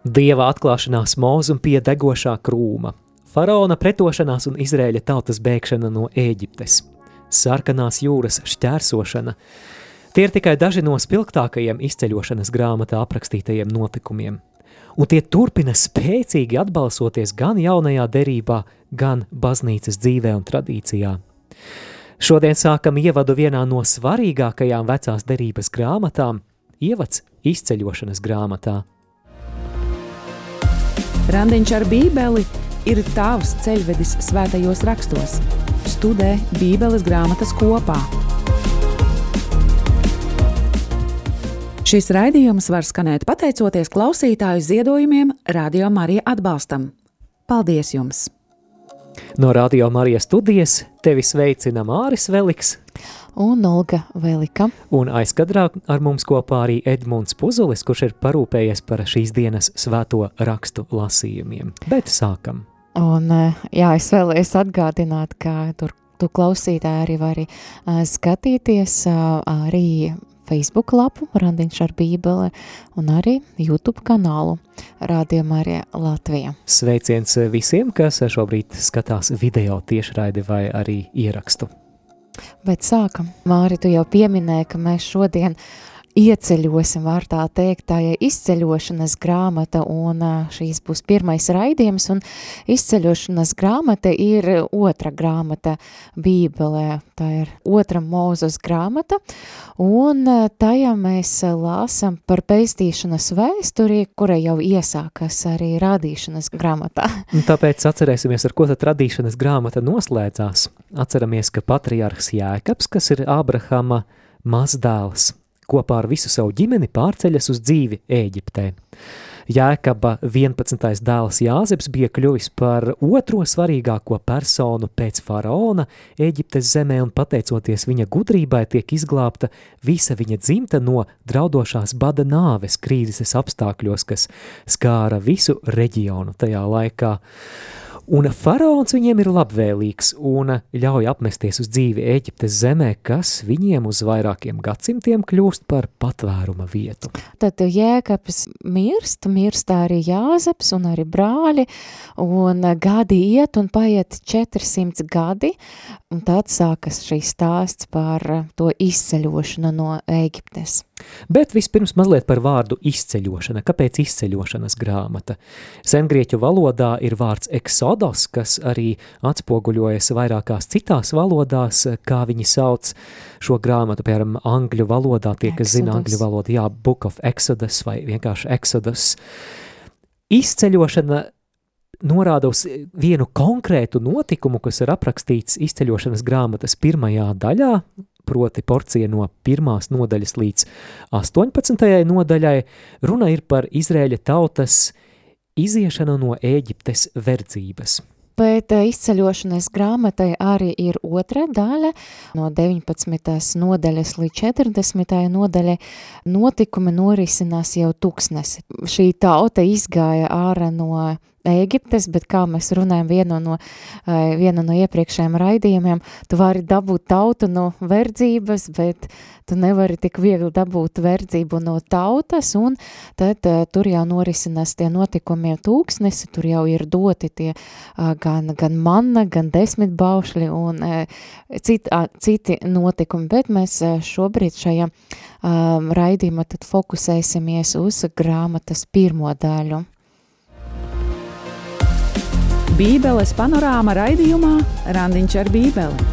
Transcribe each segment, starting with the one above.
Dieva atklāšanās mūzum pie degošā krūma, faraona pretošanās un Izrēļa tautas bēgšana no Ēģiptes, sarkanās jūras šķērsošana. Tie ir tikai daži no spilgtākajiem izceļošanas grāmatā aprakstītajiem notikumiem. Un tie turpina spēcīgi atbalsoties gan jaunajā derībā, gan baznīcas dzīvē un tradīcijā. Šodien sākam ievadu vienā no svarīgākajām vecās derības grāmatām – ievads izceļošanas grāmatā. Randiņš ar bībeli ir tavs ceļvedis svētajos rakstos. Studē bībeles grāmatas kopā. Šis raidījums var skanēt pateicoties klausītāju ziedojumiem Radio Marija atbalstam. Paldies jums! No Radio Marijas studijas tevi sveicina Māris Veliks un Olga Velika. Un aizkadrā ar mums kopā arī Edmunds Puzulis, kurš ir parūpējies par šīs dienas svēto rakstu lasījumiem. Bet sākam! Un, eh, jā, es vēlējos atgādināt, ka tur tu klausītāji arī vari uh, skatīties uh, arī Facebook lapu Randiņš ar bībeli un arī YouTube kanālu Rādījumā arī Latvija. Sveiciens visiem, kas šobrīd skatās video tiešraidi vai arī ierakstu. Bet sākam. Māri, tu jau pieminēji, ka mēs šodien ieceļosim, var tā teikt, tā ir izceļošanas grāmata, un šīs būs pirmais raidījums, un izceļošanas grāmata ir otra grāmata Bībelē, tā ir otra mūzes grāmata, un tajā mēs lāsam par peistīšanas vēsturi, kura jau iesākas arī radīšanas grāmatā. Tāpēc atcerēsimies, ar ko tad radīšanas grāmata noslēdzās. Atceramies, ka patriarhs Jēkabs, kas ir Ābrahama mazdēls, kopā ar visu savu ģimeni pārceļas uz dzīvi Ēģiptē. Jēkaba 11. dēls Jāzeps bija kļuvis par otro svarīgāko personu pēc faraona Eģiptes zemē un pateicoties viņa gudrībai tiek izglābta visa viņa dzimta no draudošās bada nāves krīzes apstākļos, kas skāra visu reģionu tajā laikā. Un faraons viņiem ir labvēlīgs un ļauj apmesties uz dzīvi Eģiptes zemē, kas viņiem uz vairākiem gadsimtiem kļūst par patvēruma vietu. Tad Jēkabs mirst, mirst arī Jāzeps un arī brāļi, un gadi iet un paiet 400 gadi, un tad sākas šīs stāsts par to izceļošanu no Eģiptes. Bet vispirms mazliet par vārdu izceļošana. Kāpēc izceļošanas grāmata? Sengrieķu valodā ir vārds eksodos, kas arī atspoguļojas vairākās citās valodās, kā viņi sauc šo grāmatu, piemēram, angļu valodā, tie, kas zina angļu valodu, jā, Book of Exodus vai vienkārši Exodus. Izceļošana norāda uz vienu konkrētu notikumu, kas ir aprakstīts izceļošanas grāmatas pirmajā daļā, proti porcija no pirmās nodaļas līdz 18. nodaļai, runa ir par Izrēļa tautas iziešanu no Ēģiptes verdzības. Bet eh, izceļošanas grāmatai arī ir otra daļa, no 19. nodaļas līdz 40. nodaļai notikumi norisinās jau tūkstnesi. Šī tauta izgāja ārā no Ēģiptes, bet kā mēs runājam vienu no, eh, vienu no iepriekšējiem raidījumiem, tu vari dabūt tautu no verdzības, bet tu nevari tik viegli dabūt verdzību no tautas, un tad uh, tur jau norisinās tie notikumi tūkstnesi, tur jau ir doti tie uh, gan, gan manna, gan desmit baušļi un cit, citi notikumi, bet mēs šobrīd šajā raidījumā tad fokusēsimies uz grāmatas pirmo daļu. Bībeles panorāma raidījumā Randiņš ar bībeli.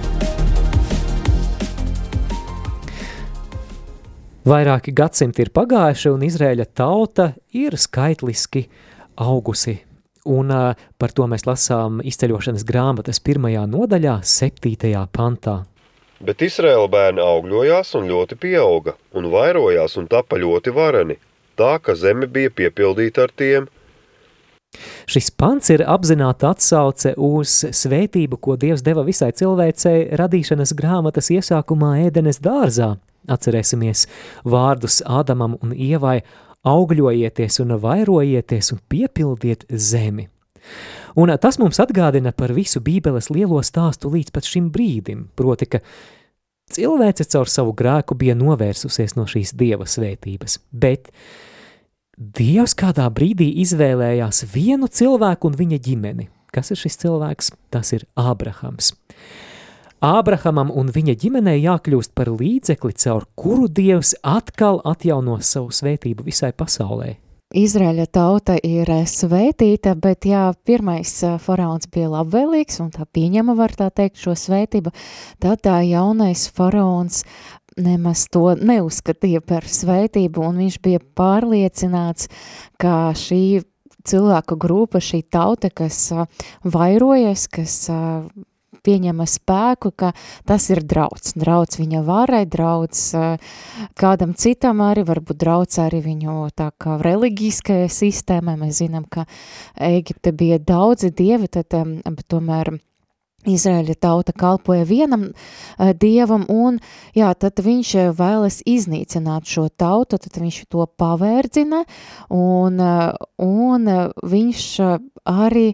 Vairāki gadsimti ir pagājuši, un Izrēļa tauta ir skaitliski augusi. Un uh, par to mēs lasām izceļošanas grāmatas pirmajā nodaļā, septītajā pantā. Bet Izraēla bērni augļojās un ļoti pieauga, un vairojās un tapa ļoti vareni, tā, ka zeme bija piepildīta ar tiem – Šis pants ir apzināta atsauce uz svētību, ko Dievs deva visai cilvēcei radīšanas grāmatas iesākumā ēdenes dārzā. Atcerēsimies vārdus Ādamam un Ievai augļojieties un vairojieties un piepildiet zemi. Un tas mums atgādina par visu bībeles lielo stāstu līdz pat šim brīdim, proti, ka cilvēce caur savu grēku bija novērsusies no šīs dieva svētības, bet Dievs kādā brīdī izvēlējās vienu cilvēku un viņa ģimeni. Kas ir šis cilvēks? Tas ir Ābrahams. Ābrahamam un viņa ģimenei jākļūst par līdzekli, caur kuru Dievs atkal atjaunos savu svētību visai pasaulē. Izraēļa tauta ir svētīta, bet jā, pirmais faraons bija labvēlīgs un tā pieņema, var tā teikt, šo svētību, tad tā jaunais faraons nemaz to neuzskatīja par svētību, un viņš bija pārliecināts, ka šī cilvēku grupa, šī tauta, kas vairojas, kas pieņema spēku, ka tas ir drauds. Drauds viņa varai, drauds kādam citam arī, varbūt drauds arī viņu tā kā reliģiskajai sistēmai. Mēs zinām, ka Ēģipte bija daudzi dievi, tad tomēr Izraēļa tauta kalpoja vienam uh, dievam, un jā, tad viņš vēlas iznīcināt šo tautu, tad viņš to pavērdzina, un, uh, un viņš arī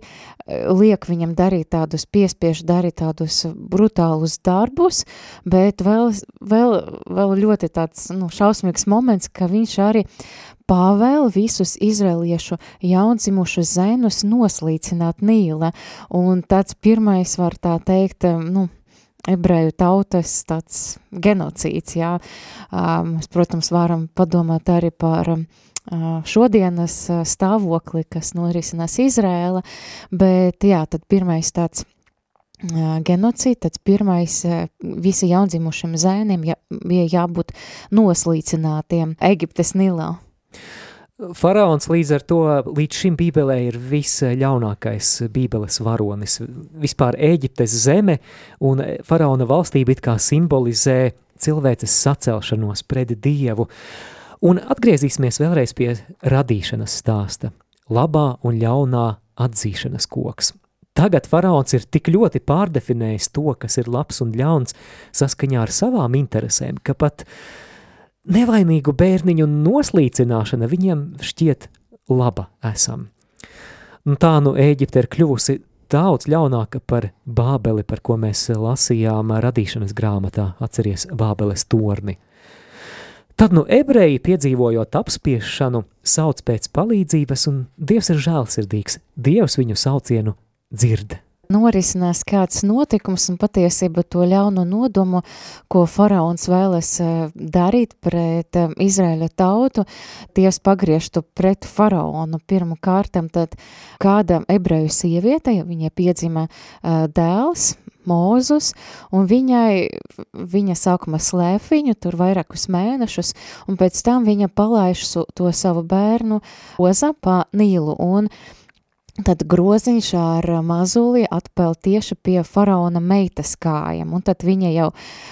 liek viņam darīt tādus, piespiež darīt tādus brutālus darbus, bet vēl, vēl, vēl ļoti tāds nu, šausmīgs moments, ka viņš arī Pāvēl visus izrēliešu jaundzimušus zainus noslīcināt Nīle, un tāds pirmais var tā teikt, nu, ebreju tautas tāds genocīds, jā. Mēs, protams, varam padomāt arī par šodienas stāvokli, kas norisinās Izrēla, bet jā, tad pirmais tāds genocīds, tāds pirmais visi jaundzimušiem zēniem jā, bija jābūt noslīcinātiem Eģiptes Nilā. Faraons līdz ar to līdz šim bībelē ir visļaunākais bībeles varonis. Vispār Ēģiptes zeme un faraona valstība it kā simbolizē cilvēces sacelšanos pret Dievu. Un atgriezīsimies vēlreiz pie radīšanas stāsta. Labā un ļaunā atzīšanas koks. Tagad faraons ir tik ļoti pārdefinējis to, kas ir labs un ļauns saskaņā ar savām interesēm, ka pat uh, nevainīgu bērniņu noslīcināšana viņiem šķiet laba esam. Un tā nu Ēģipte ir kļuvusi daudz ļaunāka par Bābeli, par ko mēs lasījām radīšanas grāmatā, atceries Bābeles torni. Tad nu ebreji, piedzīvojot apspiešanu, sauc pēc palīdzības, un Dievs ir žēlsirdīgs, Dievs viņu saucienu dzird norisinās kāds notikums un patiesība to ļauno nodomu, ko faraons vēlas eh, darīt pret eh, Izraēļa tautu, Dievs pagrieštu pret faraonu pirmu kārtam, tad kāda ebreju sieviete, ja viņai piedzima uh, dēls, Mūzus, un viņai, viņa sākumā slēp viņu tur vairākus mēnešus, un pēc tam viņa palaiž to savu bērnu Oza pa Nīlu, un uh, Tad groziņš ar mazuli atpēl tieši pie faraona meitas kājām, un tad viņa jau,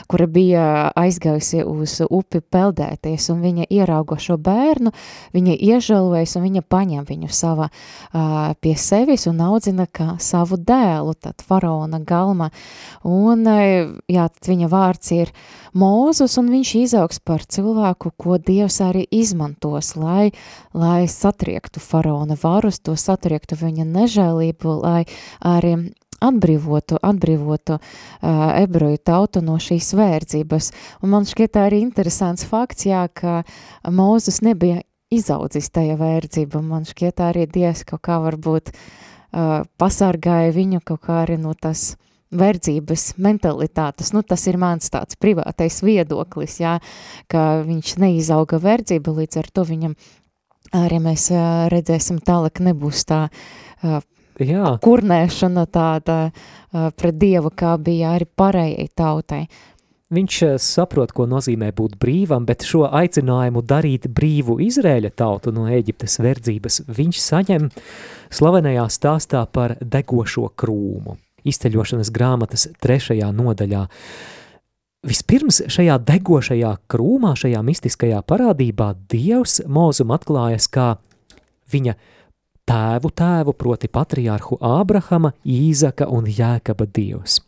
kura bija aizgājusi uz upi peldēties, un viņa ieraugo šo bērnu, viņa iežēlojas, un viņa paņem viņu savā uh, pie sevis un audzina kā savu dēlu, tad faraona galma, un uh, jā, tad viņa vārds ir Mūzus, un viņš izaugs par cilvēku, ko Dievs arī izmantos, lai, lai satriektu faraona varus, to satriektu viņa viņa nežēlību, lai arī atbrīvotu, atbrīvotu uh, ebreju tautu no šīs vērdzības. Un man šķiet arī interesants fakts, jā, ka Mūzus nebija izaudzis tajā vērdzībā. Man šķiet arī Dievs kaut kā varbūt uh, pasargāja viņu kaut kā arī no tas verdzības mentalitātes. Nu, tas ir mans tāds privātais viedoklis, jā, ka viņš neizauga verdzība, līdz ar to viņam arī mēs redzēsim tālāk nebūs tā Jā. kurnēšana tāda pret Dievu, kā bija arī pārējai tautai. Viņš saprot, ko nozīmē būt brīvam, bet šo aicinājumu darīt brīvu Izrēļa tautu no Eģiptes verdzības viņš saņem slavenajā stāstā par degošo krūmu. Izceļošanas grāmatas trešajā nodaļā. Vispirms šajā degošajā krūmā, šajā mistiskajā parādībā Dievs mūzum atklājas kā viņa tēvu tēvu, proti patriārhu Ābrahama, Īzaka un Jēkaba dievs.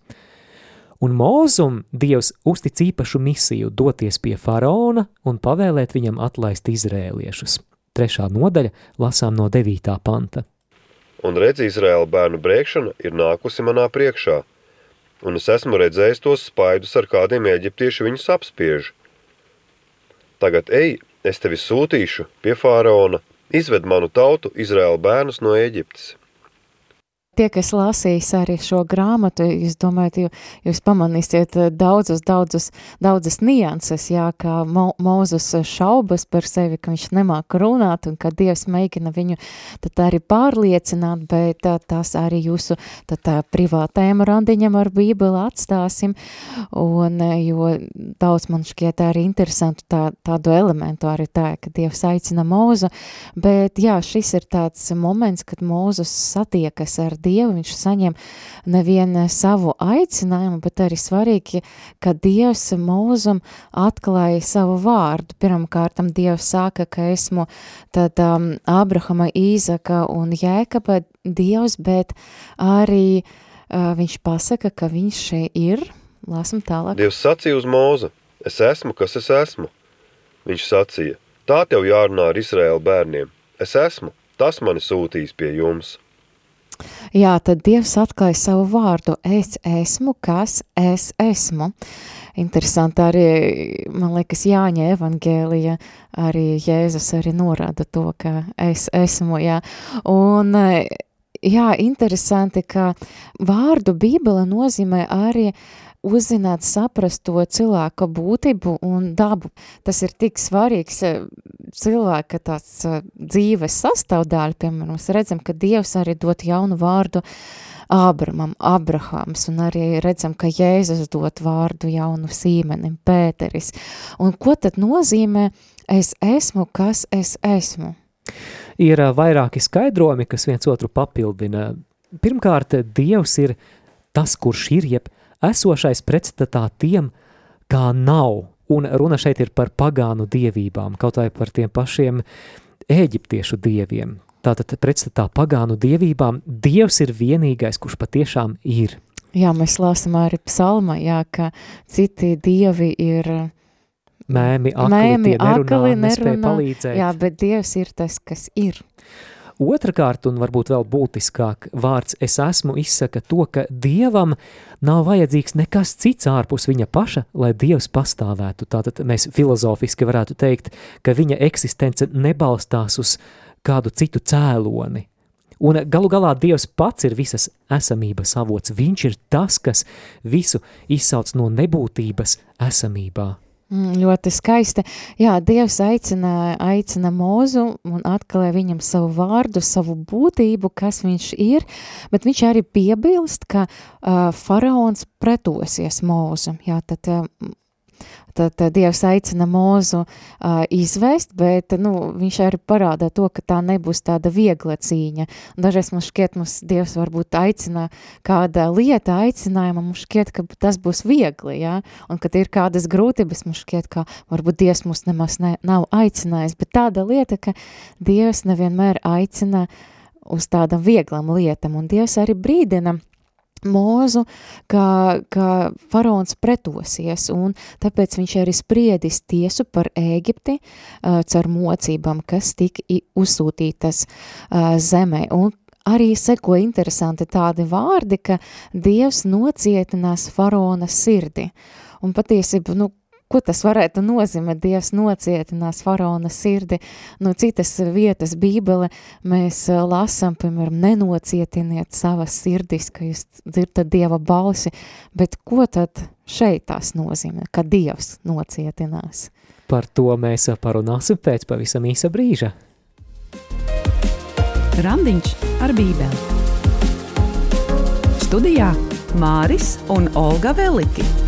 Un mūzum dievs uztic īpašu misiju doties pie faraona un pavēlēt viņam atlaist izrēliešus. Trešā nodaļa lasām no devītā panta. Un redz, Izraēla bērnu brēkšana ir nākusi manā priekšā, un es esmu redzējis tos spaidus, ar kādiem eģiptieši viņus apspiež. Tagad ej, es tevi sūtīšu pie faraona izved manu tautu, Izraēla bērnus no Eģiptes. Tie, kas lasīs arī šo grāmatu, jūs domājat, jūs pamanīsiet eh, daudzus, daudzus, daudzas nianses, jā, kā Mo, Mūzus šaubas par sevi, ka viņš nemāk runāt un ka Dievs mēģina viņu tad arī pārliecināt, bet tā, tās arī jūsu tad tā privātēma randiņam ar bībeli atstāsim, un eh, jo daudz man šķiet arī interesantu tā, tādu elementu arī tā, ka Dievs aicina Mūzu, bet jā, šis ir tāds moments, kad Mūzus satiekas ar Dievu, viņš saņem nevienu savu aicinājumu, bet arī svarīgi, ka Dievs mūzum atklāja savu vārdu. Pirmkārtam Dievs sāka, ka esmu tad um, Abrahama, Īzaka un Jēkaba Dievs, bet arī uh, viņš pasaka, ka viņš šeit ir. Lāsam tālāk. Dievs sacīja uz mūzu, es esmu, kas es esmu. Viņš sacīja, tā tev jārunā ar Izraēla bērniem. Es esmu, tas mani sūtīs pie jums. Jā, tad Dievs atklāja savu vārdu, es esmu, kas es esmu. Interesanti arī, man liekas, Jāņa evangēlija, arī Jēzus arī norāda to, ka es esmu, jā. Un, jā, interesanti, ka vārdu Bībele nozīmē arī uzzināt, saprast to cilvēka būtību un dabu. Tas ir tik svarīgs cilvēka tāds dzīves sastāvdaļa, piemēram, mēs redzam, ka Dievs arī dot jaunu vārdu Ābramam, Abrahams, un arī redzam, ka Jēzus dot vārdu jaunu sīmenim, Pēteris. Un ko tad nozīmē es esmu, kas es esmu? Ir vairāki skaidrojumi, kas viens otru papildina. Pirmkārt, Dievs ir tas, kurš ir, jeb esošais pretstatā tiem, kā nav, Un runa šeit ir par pagānu dievībām, kaut vai par tiem pašiem eģiptiešu dieviem. Tātad pretstatā pagānu dievībām Dievs ir vienīgais, kurš patiešām ir. Jā, mēs lasām arī psalmā, jā, ka citi dievi ir mēmi, akli, mēmi, nerunā, akli nerunā, palīdzēt. Jā, bet Dievs ir tas, kas ir. Otrakārt, un varbūt vēl būtiskāk, vārds es esmu izsaka to, ka Dievam nav vajadzīgs nekas cits ārpus viņa paša, lai Dievs pastāvētu. Tātad mēs filozofiski varētu teikt, ka viņa eksistence nebalstās uz kādu citu cēloni. Un galu galā Dievs pats ir visas esamības avots. Viņš ir tas, kas visu izsauc no nebūtības esamībā. Mm, ļoti skaisti. Jā, Dievs aicina, aicina mūzu un atklāja viņam savu vārdu, savu būtību, kas viņš ir, bet viņš arī piebilst, ka uh, faraons pretosies mūzu. Jā, tad uh, tad Dievs aicina mūzu uh, izvest, bet nu, viņš arī parāda to, ka tā nebūs tāda viegla cīņa. Dažreiz mums šķiet, mums Dievs varbūt aicina kāda lieta aicinājuma, mums šķiet, ka tas būs viegli, ja? un kad ir kādas grūtības, mums šķiet, ka varbūt Dievs mums nemaz ne, nav aicinājis, bet tāda lieta, ka Dievs nevienmēr aicina uz tādam vieglam lietam, un Dievs arī brīdina, mūzu, ka, ka faraons pretosies, un tāpēc viņš arī spriedis tiesu par Ēģipti uh, caur mocībām, kas tika uzsūtītas uh, zemē. Un arī seko interesanti tādi vārdi, ka Dievs nocietinās faraona sirdi. Un patiesībā, nu, Ko tas varētu nozīmēt? Dievs nocietinās faraona sirdi. No citas vietas Bībele mēs eh, lasām, piemēram, nenocietiniet savas sirdis, ka jūs dzirdat Dieva balsi, bet ko tad šeit tās nozīmē, ka Dievs nocietinās? Par to mēs parunāsim pēc pavisam īsa brīža. Randiņš ar bībeli. Studijā Māris un Olga Veliki.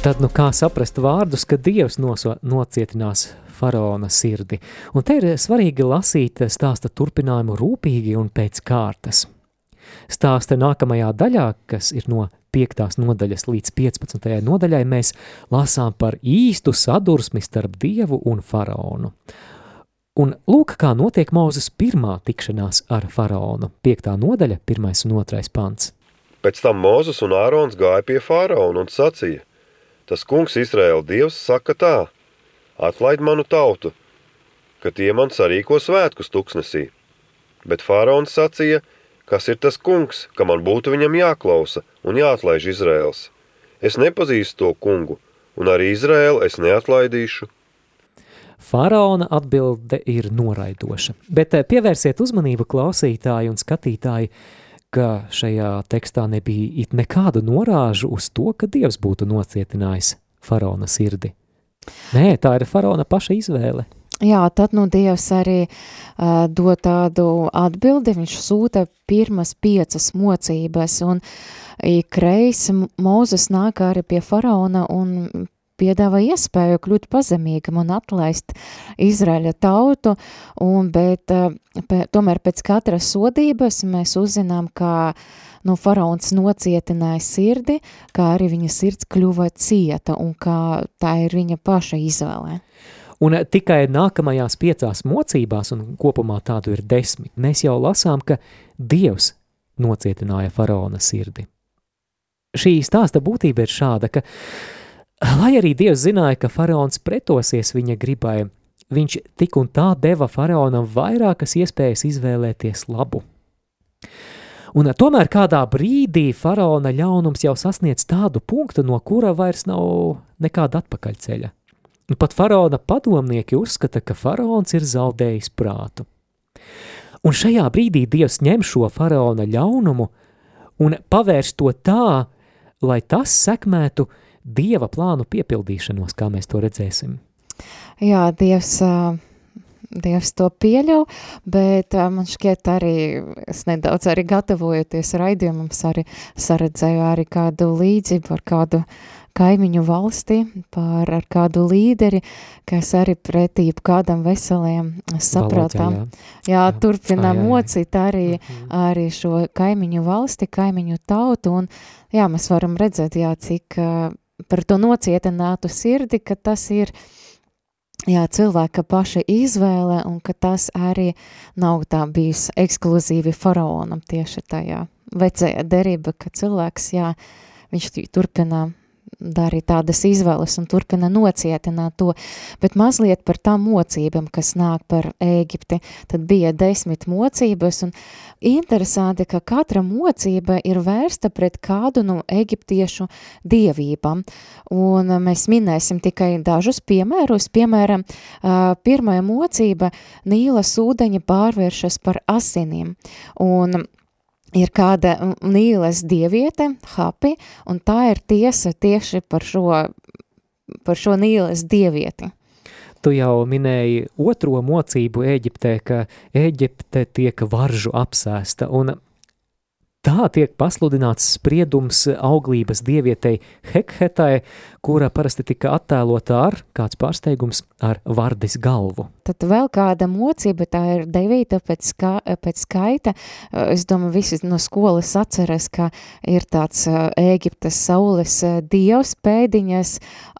Tad nu kā saprast vārdus, ka Dievs noso, nocietinās faraona sirdi? Un te ir svarīgi lasīt stāsta turpinājumu rūpīgi un pēc kārtas. Stāsta nākamajā daļā, kas ir no 5. nodaļas līdz 15. nodaļai, mēs lasām par īstu sadursmi starp Dievu un faraonu. Un lūk, kā notiek Mūzes pirmā tikšanās ar faraonu. 5. nodaļa, 1. un 2. pants. Pēc tam Mūzes un Ārons gāja pie faraona un sacīja, Tas kungs Izraēla dievs saka tā, atlaid manu tautu, ka tie man sarīko svētkus tuksnesī. Bet faraons sacīja, kas ir tas kungs, ka man būtu viņam jāklausa un jāatlaiž Izraels. Es nepazīstu to kungu, un arī Izraēlu es neatlaidīšu. Faraona atbilde ir noraidoša, bet eh, pievērsiet uzmanību klausītāji un skatītāji, ka šajā tekstā nebija it nekādu norāžu uz to, ka Dievs būtu nocietinājis Faraona sirdi. Nē, tā ir Faraona paša izvēle. Jā, tad nu Dievs arī uh, dod tādu atbildi, viņš sūta pirmas piecas mocības, un ikreiz Mūzes nāk arī pie faraona un piedāvā iespēju kļūt pazemīgam un atlaist Izraēļa tautu, un, bet uh, pē, tomēr pēc katras sodības mēs uzzinām, ka nu, faraons nocietināja sirdi, kā arī viņa sirds kļuva cieta, un kā tā ir viņa paša izvēle. Un tikai nākamajās piecās mocībās, un kopumā tādu ir desmit, mēs jau lasām, ka Dievs nocietināja faraona sirdi. Šī stāsta būtība ir šāda, ka, lai arī Dievs zināja, ka faraons pretosies viņa gribai, viņš tik un tā deva faraonam vairākas iespējas izvēlēties labu. Un tomēr kādā brīdī faraona ļaunums jau sasniedz tādu punktu, no kura vairs nav nekāda atpakaļceļa. Un pat faraona padomnieki uzskata, ka faraons ir zaudējis prātu. Un šajā brīdī Dievs ņem šo faraona ļaunumu un pavērš to tā, lai tas sekmētu Dieva plānu piepildīšanos, kā mēs to redzēsim. Jā, Dievs, Dievs to pieļauj, bet man šķiet arī, es nedaudz arī gatavojoties raidījumam, arī saredzēju arī kādu līdzību ar kādu uh, kaimiņu valsti, par ar kādu līderi, kas arī pretī kādam veseliem saprātām. Jā, jā, turpina jā, mocīt arī, uh mhm. arī šo kaimiņu valsti, kaimiņu tautu, un jā, mēs varam redzēt, jā, cik uh, par to nocietinātu sirdi, ka tas ir, jā, cilvēka paša izvēle, un ka tas arī nav tā bijis ekskluzīvi faraonam tieši tajā vecajā derība, ka cilvēks, jā, viņš turpina darīja tādas izvēles un turpina nocietināt to, bet mazliet par tām mocībām, kas nāk par Ēģipti, tad bija desmit mocības, un interesanti, ka katra mocība ir vērsta pret kādu no eģiptiešu dievībām, un mēs minēsim tikai dažus piemērus, piemēram, pirmā mocība Nīlas ūdeņa pārvēršas par asinīm, un ir kāda Nīles dieviete, Hapi, un tā ir tiesa tieši par šo, par šo Nīles dievieti. Tu jau minēji otro mocību Ēģiptē, ka Ēģipte tiek varžu apsēsta, un Tā tiek pasludināts spriedums auglības dievietei Hekhetai, kura parasti tika attēlota ar, kāds pārsteigums, ar vardis galvu. Tad vēl kāda mocība, tā ir devīta pēc, ska, pēc skaita. Es domāju, visi no skolas atceras, ka ir tāds Ēģiptes saules dievs pēdiņas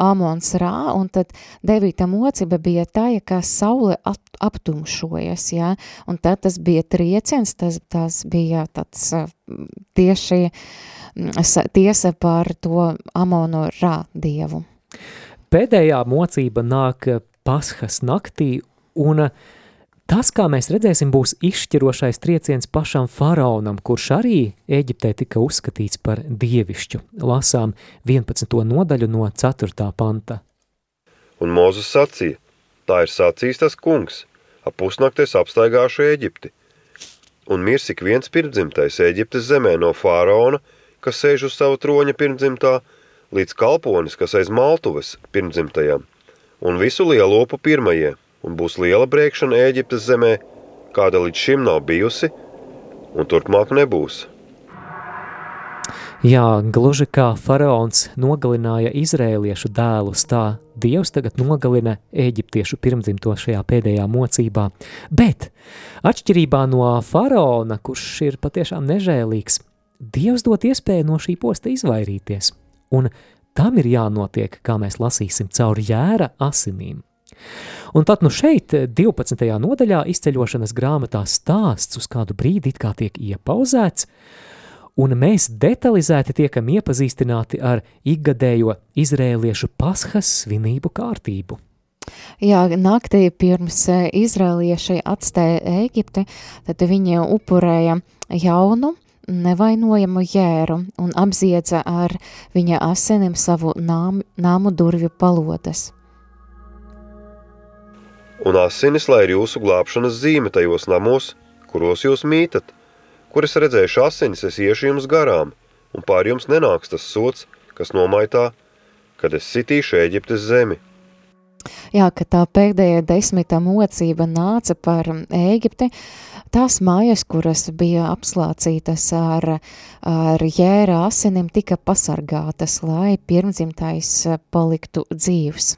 Amons Rā, un tad devīta mocība bija tā, ka saule at, aptumšojas, jā, un tad tas bija trieciens, tas, tas bija tāds tieši tiesa par to Amono Rā dievu. Pēdējā mocība nāk Pasхas naktī, un tas, kā mēs redzēsim, būs izšķirošais trieciens pašam faraonam, kurš arī Eģiptē tika uzskatīts par dievišķu. Lasām 11. nodaļu no 4. panta. Un Mozus sacīja, tā ir sacījis tas kungs, ap pusnakties apstaigāšu Eģipti un mirs ik viens pirmdzimtais Eģiptes zemē no fāraona, kas sēž uz sava troņa pirmdzimtā, līdz kalponis, kas aiz maltuves pirmdzimtajam, un visu lielopu pirmajie, un būs liela brēkšana Eģiptes zemē, kāda līdz šim nav bijusi, un turpmāk nebūs. Jā, gluži kā faraons nogalināja izrēliešu dēlus, tā Dievs tagad nogalina eģiptiešu pirmdzimto šajā pēdējā mocībā. Bet, atšķirībā no faraona, kurš ir patiešām nežēlīgs, Dievs dot iespēju no šī posta izvairīties, un tam ir jānotiek, kā mēs lasīsim, caur jēra asinīm. Un tad nu šeit, 12. nodaļā, izceļošanas grāmatā stāsts uz kādu brīdi it kā tiek iepauzēts, un mēs detalizēti tiekam iepazīstināti ar ikgadējo izrēliešu paschas svinību kārtību. Jā, naktī pirms e, izrēlieši atstāja Ēģipti, tad viņi upurēja jaunu nevainojamu jēru un apziedza ar viņa asinīm savu nām, nāmu durvju palodas. Un asinis, lai ir jūsu glābšanas zīme tajos namos, kuros jūs mītat, kur es redzēšu asinis, es iešu jums garām, un pār jums nenāks tas sots, kas nomaitā, kad es sitīšu Eģiptes zemi. Jā, ka tā pēdējā desmitā mocība nāca par Ēģipti, tās mājas, kuras bija apslācītas ar, ar jēra asinim, tika pasargātas, lai pirmdzimtais paliktu dzīvs.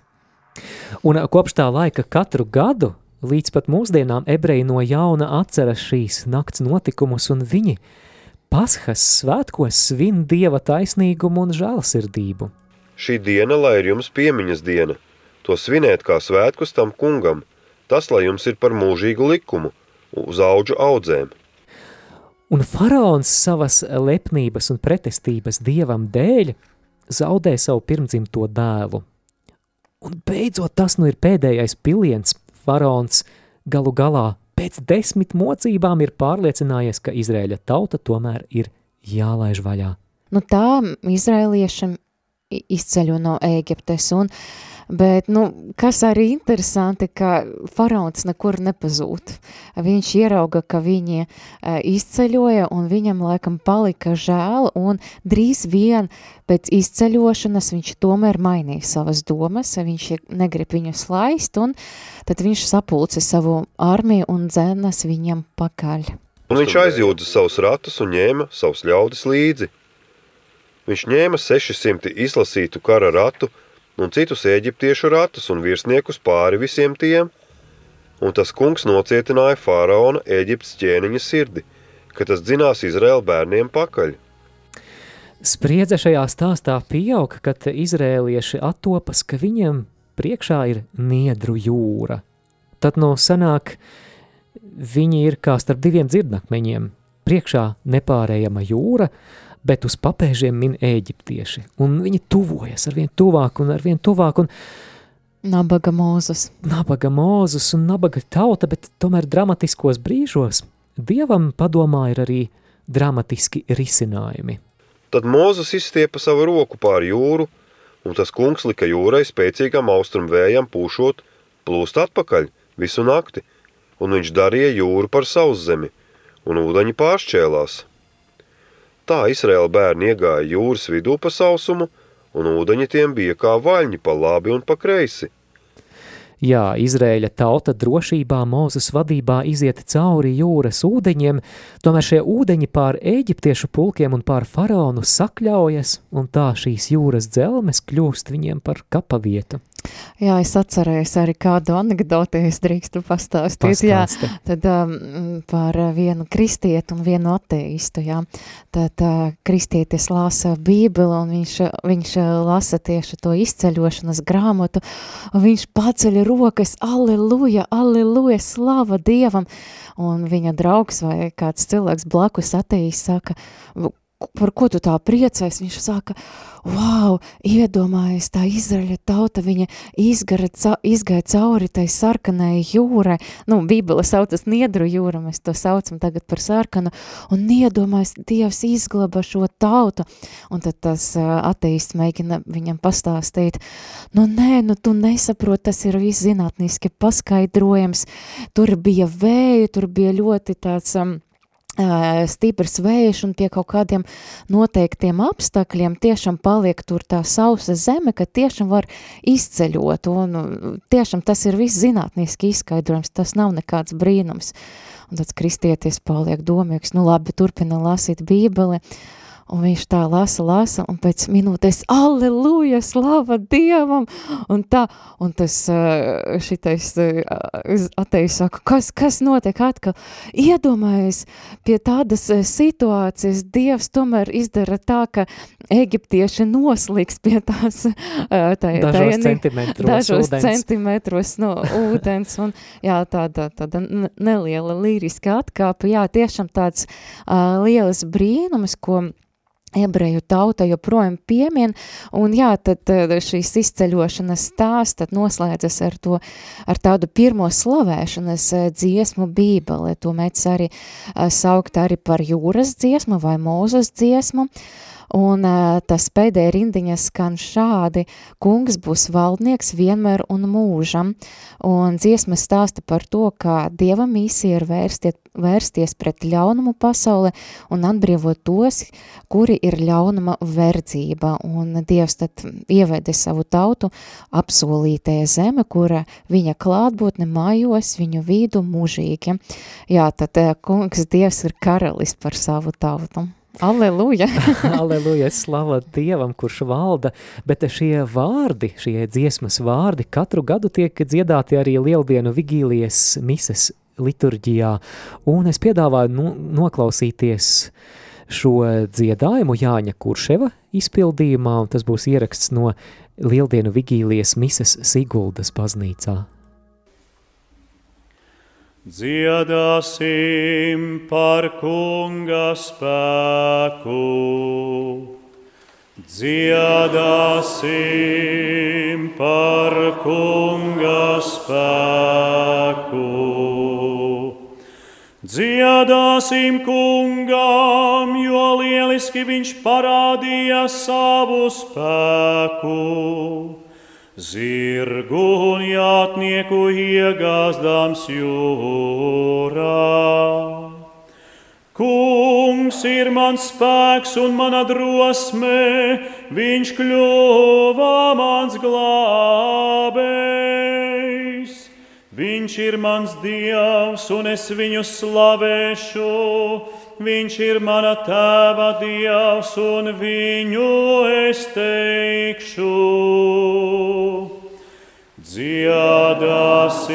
Un kopš tā laika katru gadu līdz pat mūsdienām ebreji no jauna atceras šīs nakts notikumus un viņi Paschas svētkos svin Dieva taisnīgumu un žēlsirdību. Šī diena, lai ir jums piemiņas diena – To svinēt kā svētkus tam kungam, tas, lai jums ir par mūžīgu likumu, uz auģu audzēm. Un faraons savas lepnības un pretestības dievam dēļ zaudē savu pirmdzimto dēlu. Un beidzot tas nu ir pēdējais piliens. Faraons galu galā pēc desmit mocībām ir pārliecinājies, ka Izrēļa tauta tomēr ir jālaiž vaļā. Nu tā izrēliešiem izceļo no Ēģiptes un uh, Bet, nu, kas arī interesanti, ka faraons nekur nepazūd. Viņš ierauga, ka viņi e, izceļoja un viņam laikam palika žēl un drīz vien pēc izceļošanas viņš tomēr mainīja savas domas, viņš negrib viņus laist un tad viņš sapulca savu armiju un dzenas viņam pakaļ. Un viņš aizjūdza savus ratus un ņēma savus ļaudis līdzi. Viņš ņēma 600 izlasītu kara ratu un citus eģiptiešu ratus un virsniekus pāri visiem tiem, un tas kungs nocietināja faraona Eģiptes ķēniņa sirdi, ka tas dzinās Izraēla bērniem pakaļ. Spriedze šajā stāstā pieaug, kad izrēlieši attopas, ka viņiem priekšā ir niedru jūra. Tad no sanāk, viņi ir kā starp diviem dzirdnakmeņiem. Priekšā nepārējama jūra, bet uz papēžiem min eģiptieši, un viņi tuvojas ar vien tuvāk un ar vien tuvāk, un Nabaga mūzus. Nabaga mūzus un nabaga tauta, bet tomēr dramatiskos brīžos Dievam padomā ir arī dramatiski risinājumi. Tad Mūzes izstiepa savu roku pār jūru, un tas kungs lika jūrai spēcīgam austrumu vējam pūšot, plūst atpakaļ visu nakti, un viņš darīja jūru par sauszemi, un ūdeņi pāršķēlās. Tā Izraēla bērni iegāja jūras vidū pa sausumu, un ūdeņi tiem bija kā vaļņi pa labi un pa kreisi. Jā, Izrēļa tauta drošībā Mūzes vadībā iziet cauri jūras ūdeņiem, tomēr šie ūdeņi pār eģiptiešu pulkiem un pār faraonu sakļaujas, un tā šīs jūras dzelmes kļūst viņiem par kapavietu. Jā, es atcerējos arī kādu anekdoti, es drīkstu pastāstīt, Pastāsti. jā, tad um, par vienu kristietu un vienu ateistu, jā, tad uh, kristietis lasa bībeli un viņš, viņš lasa tieši to izceļošanas grāmatu, un viņš paceļ rokas, alleluja, alleluja, slava Dievam, un viņa draugs vai kāds cilvēks blakus ateis saka, par ko tu tā priecājies? Viņš saka, wow, iedomājies, tā Izraļa tauta, viņa izgara, ca, izgāja cauri tai sarkanai jūrai, nu, Bībele saucas Niedru jūra, mēs to saucam tagad par sarkanu, un iedomājies, Dievs izglaba šo tautu, un tad tas uh, ateists mēģina viņam pastāstīt, nu, nē, nu, tu nesaprot, tas ir viss zinātniski paskaidrojams, tur bija vēju, tur bija ļoti tāds, um, stiprs vējš un pie kaut kādiem noteiktiem apstākļiem tiešām paliek tur tā sausa zeme, ka tiešām var izceļot. Un tiešām tas ir viss zinātniski izskaidrojums, tas nav nekāds brīnums. Un tāds kristietis paliek domīgs, nu labi, turpina lasīt bībeli, uh, Un viņš tā lasa, lasa, un pēc minūtes, aleluja, slava Dievam, un tā, un tas šitais atejs saka, kas, kas notiek atkal? Iedomājies, pie tādas situācijas Dievs tomēr izdara tā, ka eģiptieši noslīgs pie tās tā, dažos tā, centimetros, dažos ūdens. centimetros no ūdens, un jā, tāda, tāda neliela līriska atkāpa, jā, tiešām tāds uh, lielas brīnums, ko ebreju tauta joprojām piemin, un jā, tad šīs izceļošanas stāsts tad noslēdzas ar to, ar tādu pirmo slavēšanas eh, dziesmu bībeli, to mēs arī eh, saukt arī par jūras dziesmu vai mūzes dziesmu, uh, Un tas pēdējā rindiņa skan šādi, kungs būs valdnieks vienmēr un mūžam, un dziesma stāsta par to, ka Dieva misija ir vērsties, vērsties pret ļaunumu pasauli un atbrīvot tos, kuri ir ļaunuma verdzība, un Dievs tad ievede savu tautu apsolītajā zeme, kura viņa klātbūtne mājos viņu vīdu mūžīgi. Jā, tad kungs Dievs ir karalis par savu tautu. Aleluja! Aleluja! Slava Dievam, kurš valda, bet šie vārdi, šie dziesmas vārdi katru gadu tiek dziedāti arī Lieldienu vigīlijas mises liturģijā, un es piedāvāju no, noklausīties šo dziedājumu Jāņa Kurševa izpildījumā, un tas būs ieraksts no Lieldienu vigīlijas mises Siguldas baznīcā. Dziedāsim par kunga spēku, dziedāsim par kunga spēku. Dziedāsim kungam, jo lieliski viņš parādīja savu spēku zirgu un jātnieku iegāzdams jūrā. Kungs ir mans spēks un mana drosme, viņš kļuva mans glābējs. Viņš ir mans dievs un es viņu slavēšu Viņš ir mana tēva dievs, un viņu es teikšu. Dziedāsim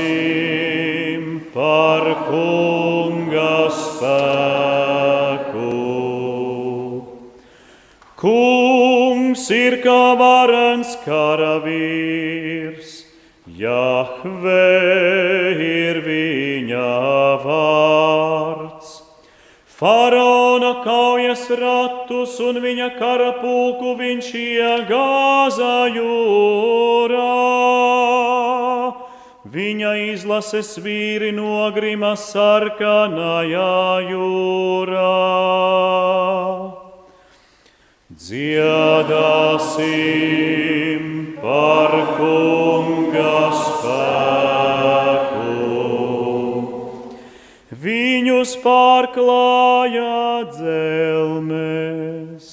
par kunga spēku. Kungs ir kā varens karavīrs, Jahve ir viņa vārds. Faraona kaujas ratus un viņa karapulku viņš iegāza jūrā. Viņa izlases vīri nogrima sarkanajā jūrā. Dziedāsim par kunga spēku. Viņus pārklāja dzelmes,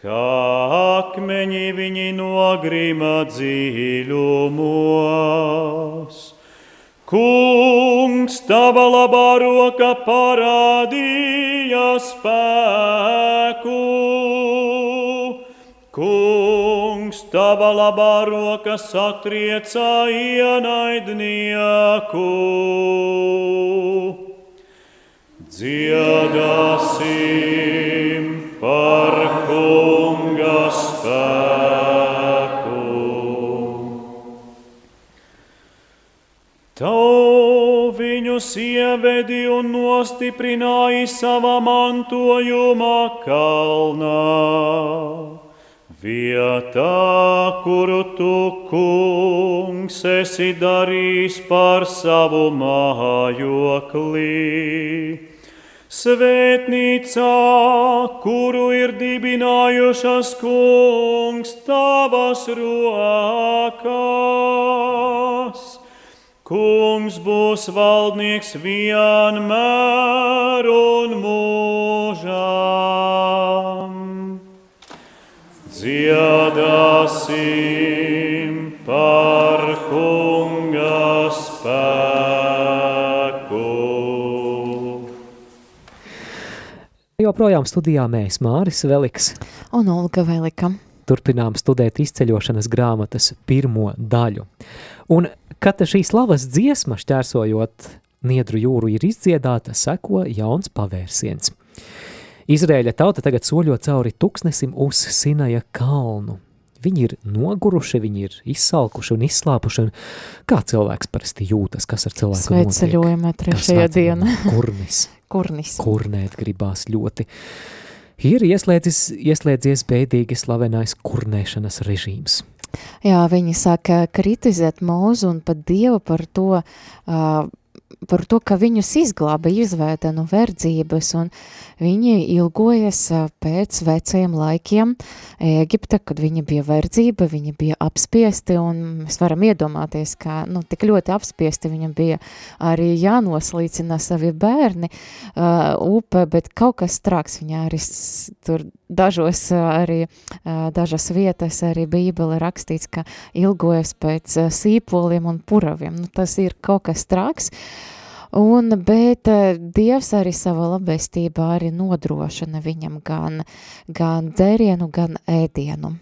kā akmeņi viņi nogrima dziļumos. Kungs, tava labā roka parādīja spēku. Kungs, tava labā roka satrieca ienaidnieku. Dziedāsim par kunga spēku. Tau viņus ievedi un nostiprināji savā mantojumā kalnā. Vietā, kuru tu, kungs, esi darījis par savu mājoklī Svētnīcā, kuru ir dibinājušas kungs tavas rokas. Kungs būs valdnieks vienmēr un mūžām. Dziedāsim par kunga spēku. Joprojām studijā mēs, Māris Veliks. Un Olga Velika. Turpinām studēt izceļošanas grāmatas pirmo daļu. Un, kad šī slavas dziesma šķērsojot Niedru jūru ir izdziedāta, seko jauns pavērsiens. Izrēļa tauta tagad soļo cauri tuksnesim uz Sinaja kalnu. Viņi ir noguruši, viņi ir izsalkuši un izslāpuši. Un kā cilvēks parasti jūtas, kas ar cilvēku notiek? Svētceļojumā trešajā dienā. Kurnis. Kurnis. Kurnēt gribās ļoti. ir ieslēdzis, ieslēdzies bēdīgi slavenais kurnēšanas režīms. Jā, viņi saka kritizēt mūzu un pat Dievu par to, uh, par to, ka viņus izglāba izvēta no verdzības, un viņi ilgojas pēc vecajiem laikiem Ēģipte, kad viņa bija verdzība, viņa bija apspiesti, un mēs varam iedomāties, ka, nu, tik ļoti apspiesti viņam bija arī jānoslīcina savi bērni uh, upe, bet kaut kas trāks viņā arī tur dažos arī, dažas vietas arī bībele rakstīts, ka ilgojas pēc sīpoliem un puraviem, nu, tas ir kaut kas trāks, uh, Un, bet eh, Dievs arī savā labestībā arī nodrošina viņam gan, gan dzērienu, gan ēdienu.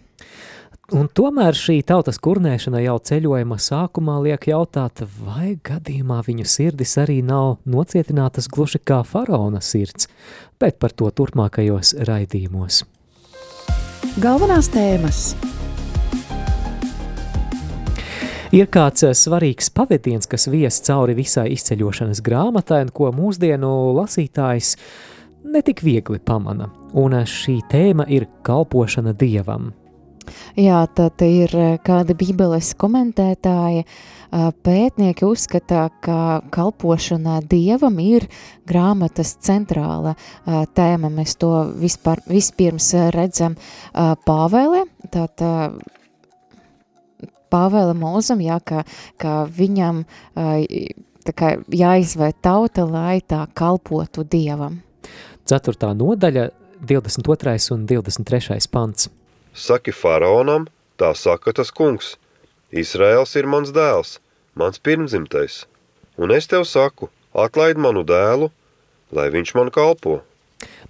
Un tomēr šī tautas kurnēšana jau ceļojuma sākumā liek jautāt, vai gadījumā viņu sirdis arī nav nocietinātas gluži kā faraona sirds, bet par to turpmākajos raidījumos. Galvenās tēmas Ir kāds eh, svarīgs pavadiens, kas vies cauri visai izceļošanas grāmatai, un ko mūsdienu lasītājs netik viegli pamana. Un eh, šī tēma ir kalpošana dievam. Jā, tad ir eh, kādi bībeles komentētāji, pētnieki uzskata, ka kalpošana dievam ir grāmatas centrāla tēma. Mēs to vispār, vispirms redzam Pāvēlē, tātad Pāvēla mūzam, jā, ka, ka viņam tā kā jāizvērt tauta, lai tā kalpotu Dievam. 4. nodaļa, 22. un 23. pants. Saki faraonam, tā saka tas kungs, Izraels ir mans dēls, mans pirmzimtais, un es tev saku, atlaid manu dēlu, lai viņš man kalpo.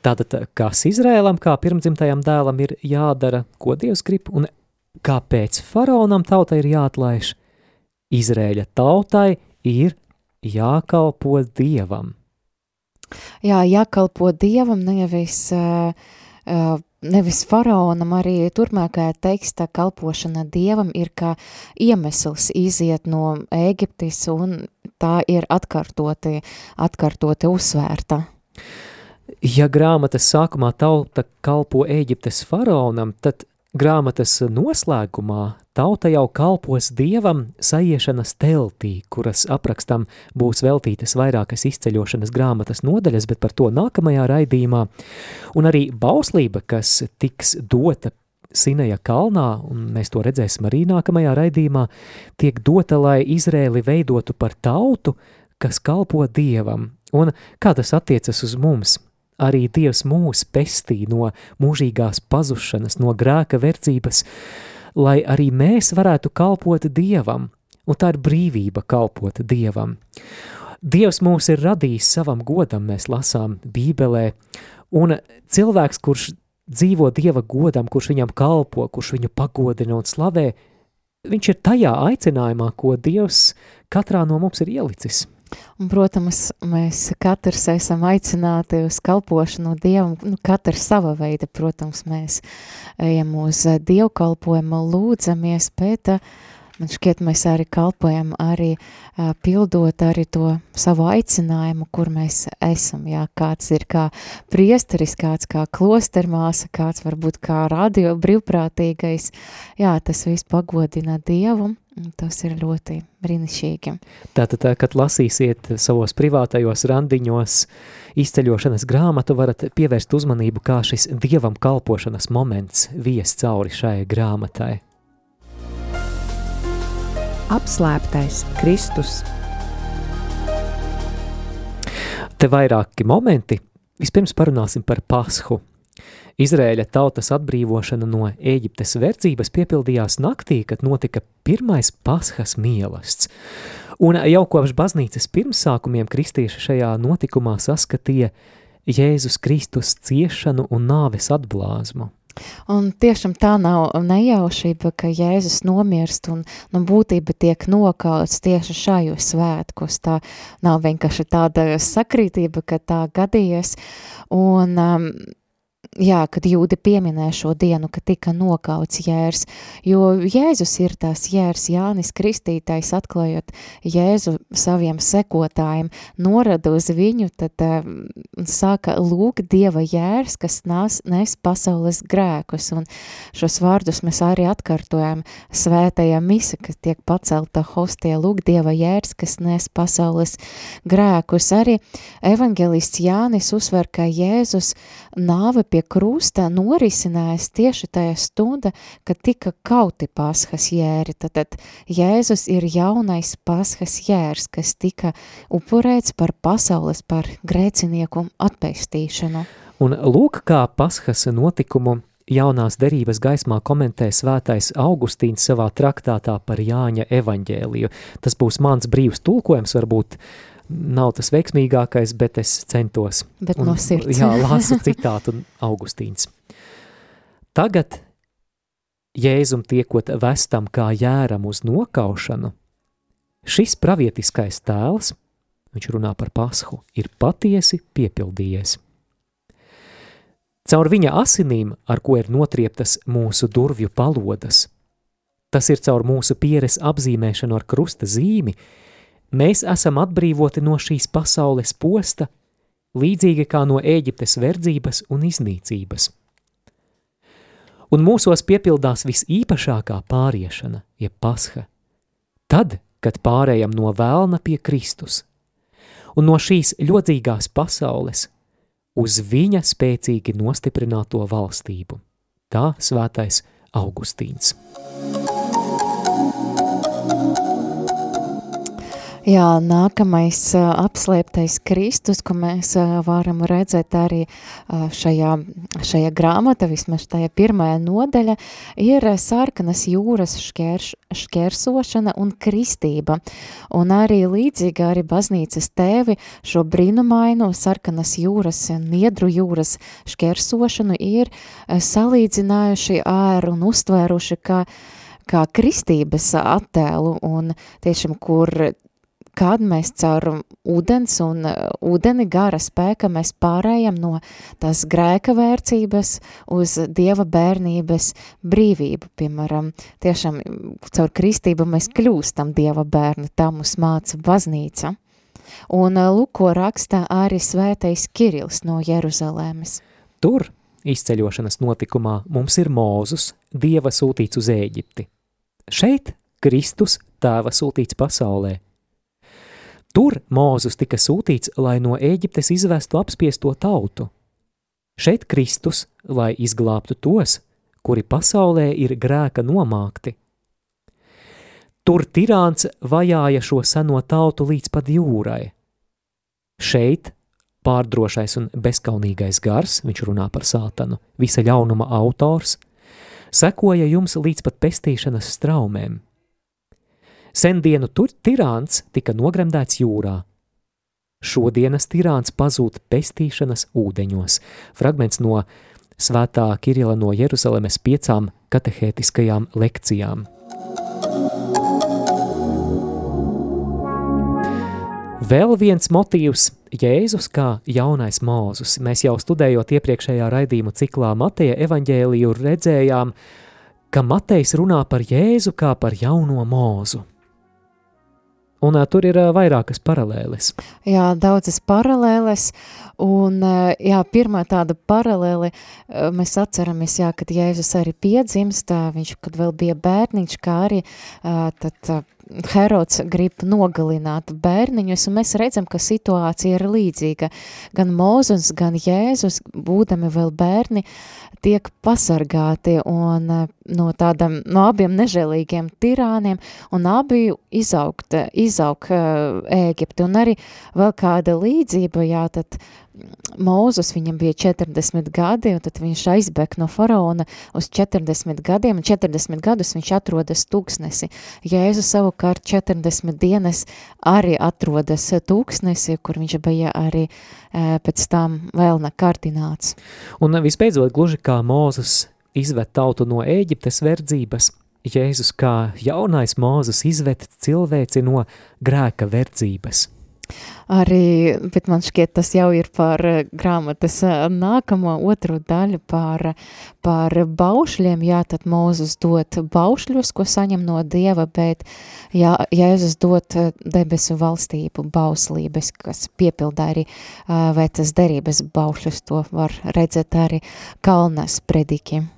Tātad, kas Izrēlam kā pirmdzimtajam dēlam ir jādara, ko Dievs grib, un kāpēc faraonam tautai ir jāatlaiž? Izrēļa tautai ir jākalpo dievam. Jā, jākalpo dievam, nevis, uh, uh, nevis faraonam, arī turpmākajā teksta kalpošana dievam ir kā iemesls iziet no Ēģiptes, un tā ir atkārtoti, atkārtoti uzsvērta. Ja grāmatas sākumā tauta kalpo Ēģiptes faraonam, tad Grāmatas noslēgumā tauta jau kalpos dievam saiešanas teltī, kuras aprakstam būs veltītas vairākas izceļošanas grāmatas nodaļas, bet par to nākamajā raidījumā, un arī bauslība, kas tiks dota Sinaja kalnā, un mēs to redzēsim arī nākamajā raidījumā, tiek dota, lai Izrēli veidotu par tautu, kas kalpo dievam. Un kā tas attiecas uz mums? Arī Dievs mūs pestī no mūžīgās pazušanas, no grēka verdzības, lai arī mēs varētu kalpot Dievam, un tā ir brīvība kalpot Dievam. Dievs mūs ir radījis savam godam, mēs lasām Bībelē, un cilvēks, kurš dzīvo Dieva godam, kurš viņam kalpo, kurš viņu pagodina un slavē, viņš ir tajā aicinājumā, ko Dievs katrā no mums ir ielicis. Un, protams, mēs katrs esam aicināti uz kalpošanu Dievam, nu, katrs sava veida, protams, mēs ejam uz dievkalpojumu, lūdzamies, bet man šķiet, mēs arī kalpojam, arī uh, pildot arī to savu aicinājumu, kur mēs esam, jā, kāds ir kā priesteris, kāds kā klostermāsa, kāds varbūt kā radio brīvprātīgais, jā, tas viss pagodina Dievu, Tas ir ļoti brīnišķīgi. Tātad, kad lasīsiet savos privātajos randiņos izceļošanas grāmatu, varat pievērst uzmanību, kā šis dievam kalpošanas moments vies cauri šai grāmatai. Apslēptais Kristus. Te vairāki momenti. Vispirms parunāsim par pashu. Izrēļa tautas atbrīvošana no Ēģiptes verdzības piepildījās naktī, kad notika pirmais paskas mielasts. Un jau kopš baznīcas pirmsākumiem kristieši šajā notikumā saskatīja Jēzus Kristus ciešanu un nāves atblāzmu. Un tiešām tā nav nejaušība, ka Jēzus nomirst un nu, būtība tiek nokauts tieši šajos svētkos. Tā nav vienkārši tāda sakrītība, ka tā gadījies. Un um, jā, kad jūdi pieminē šo dienu, ka tika nokauts jērs, jo Jēzus ir tās jērs, Jānis Kristītais atklājot Jēzu saviem sekotājiem, norada uz viņu, tad uh, sāka lūk Dieva jērs, kas nās, nes pasaules grēkus, un šos vārdus mēs arī atkārtojam svētajā misa, kas tiek pacelta hostie, lūk Dieva jērs, kas nes pasaules grēkus. Arī evangelists Jānis uzsver, ka Jēzus nāve pie krusta norisinājās tieši tajā stunda, kad tika kauti paskas jēri. Tad Jēzus ir jaunais paskas jērs, kas tika upurēts par pasaules, par grēcinieku atpēstīšanu. Un lūk, kā paskas notikumu jaunās derības gaismā komentē svētais Augustīns savā traktātā par Jāņa evaņģēliju. Tas būs mans brīvs tulkojums, varbūt nav tas veiksmīgākais, bet es centos. Bet un, no sirds. jā, lasu citātu Augustīns. Tagad Jēzum tiekot vestam kā jēram uz nokaušanu, šis pravietiskais tēls, viņš runā par pashu, ir patiesi piepildījies. Caur viņa asinīm, ar ko ir notrieptas mūsu durvju palodas, tas ir caur mūsu pieres apzīmēšanu ar krusta zīmi, Mēs esam atbrīvoti no šīs pasaules posta, līdzīgi kā no Ēģiptes verdzības un iznīcības. Un mūsos piepildās visīpašākā pāriešana, jeb pasha, tad, kad pārējam no vēlna pie Kristus, un no šīs ļodzīgās pasaules uz viņa spēcīgi nostiprināto valstību. Tā svētais Augustīns. Jā, nākamais apslēptais Kristus, ko mēs varam redzēt arī šajā, šajā grāmata, vismaz tajā pirmajā nodaļa, ir sarkanas jūras šķērš, šķērsošana un kristība. Un arī līdzīgi arī baznīcas tēvi šo brīnumainu sarkanas jūras, niedru jūras šķērsošanu ir salīdzinājuši ar un uztvēruši kā kā kristības attēlu un tiešām, kur kad mēs caur ūdens un ūdeni gara spēka mēs pārējam no tās grēka vērtības uz dieva bērnības brīvību. Piemēram, tiešām caur kristību mēs kļūstam dieva bērni, tā mums māca baznīca. Un Luko raksta arī svētais Kirils no Jeruzalēmes. Tur, izceļošanas notikumā, mums ir Mūzus, dieva sūtīts uz Ēģipti. Šeit Kristus tēva sūtīts pasaulē – Tur Mūzus tika sūtīts, lai no Ēģiptes izvestu apspiesto tautu. Šeit Kristus, lai izglābtu tos, kuri pasaulē ir grēka nomākti. Tur tirāns vajāja šo seno tautu līdz pat jūrai. Šeit pārdrošais un bezkaunīgais gars, viņš runā par sātanu, visa ļaunuma autors, sekoja jums līdz pat pestīšanas straumēm. Sendienu tur tirāns tika nogremdēts jūrā. Šodienas tirāns pazūd pestīšanas ūdeņos. Fragments no Svētā Kirila no Jeruzalemes piecām katehētiskajām lekcijām. Vēl viens motīvs - Jēzus kā jaunais mūzus. Mēs jau studējot iepriekšējā raidījuma ciklā Mateja evaņģēliju redzējām, ka Matejs runā par Jēzu kā par jauno mūzu. Un uh, tur ir uh, vairākas paralēles. Jā, daudzas paralēles. Un, uh, jā, pirmā tāda paralēle, uh, mēs atceramies, jā, kad Jēzus arī piedzimst, uh, viņš, kad vēl bija bērniņš, kā arī uh, tad, uh, Herods grib nogalināt bērniņus, un mēs redzam, ka situācija ir līdzīga. Gan Mūzus, gan Jēzus, būdami vēl bērni, tiek pasargāti un eh, no tādam, no abiem nežēlīgiem tirāniem, un abi izaugt, izaug eh, Ēģipti, un arī vēl kāda līdzība, jā, tad Mūzus viņam bija 40 gadi, un tad viņš aizbēg no faraona uz 40 gadiem, un 40 gadus viņš atrodas tūkstnesi. Jēzus savukārt 40 dienas arī atrodas tūkstnesi, kur viņš bija arī e, pēc tam vēl nekārtināts. Un visbeidzot, gluži kā Mūzus izved tautu no Ēģiptes verdzības, Jēzus kā jaunais Mūzus izved cilvēci no grēka verdzības. Arī, bet man šķiet, tas jau ir par eh, grāmatas eh, nākamo otru daļu par, par baušļiem. Jā, tad Mūzus dot baušļus, ko saņem no Dieva, bet jā, Jēzus dot eh, debesu valstību bauslības, kas piepildā arī vecas derības baušļus. To var redzēt arī Kalnas predikiem.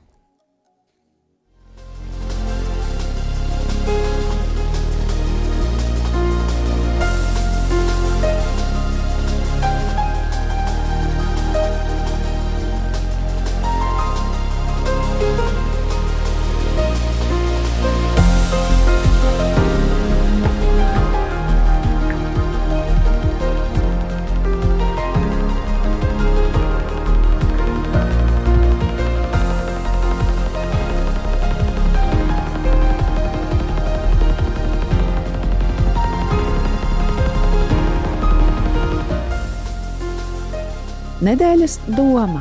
Nedēļas doma.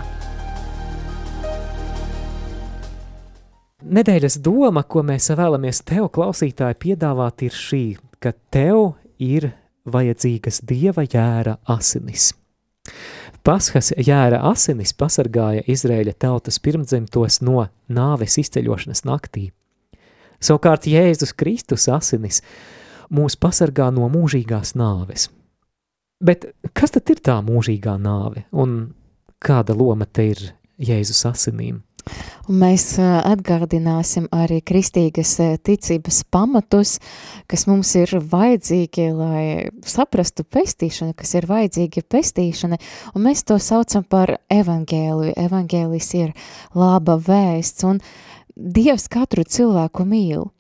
Nedēļas doma, ko mēs vēlamies tev, klausītāji, piedāvāt, ir šī, ka tev ir vajadzīgas dieva jēra asinis. Paskas jēra asinis pasargāja Izraēļa tautas pirmdzimtos no nāves izceļošanas naktī. Savukārt Jēzus Kristus asinis mūs pasargā no mūžīgās nāves – Bet kas tad ir tā mūžīgā nāve un kāda loma te ir Jēzus asinīm? Un mēs atgādināsim arī kristīgas ticības pamatus, kas mums ir vajadzīgi, lai saprastu pestīšanu, kas ir vajadzīgi pestīšana, un mēs to saucam par evangēliju. Evangēlis ir laba vēsts, un Dievs katru cilvēku mīl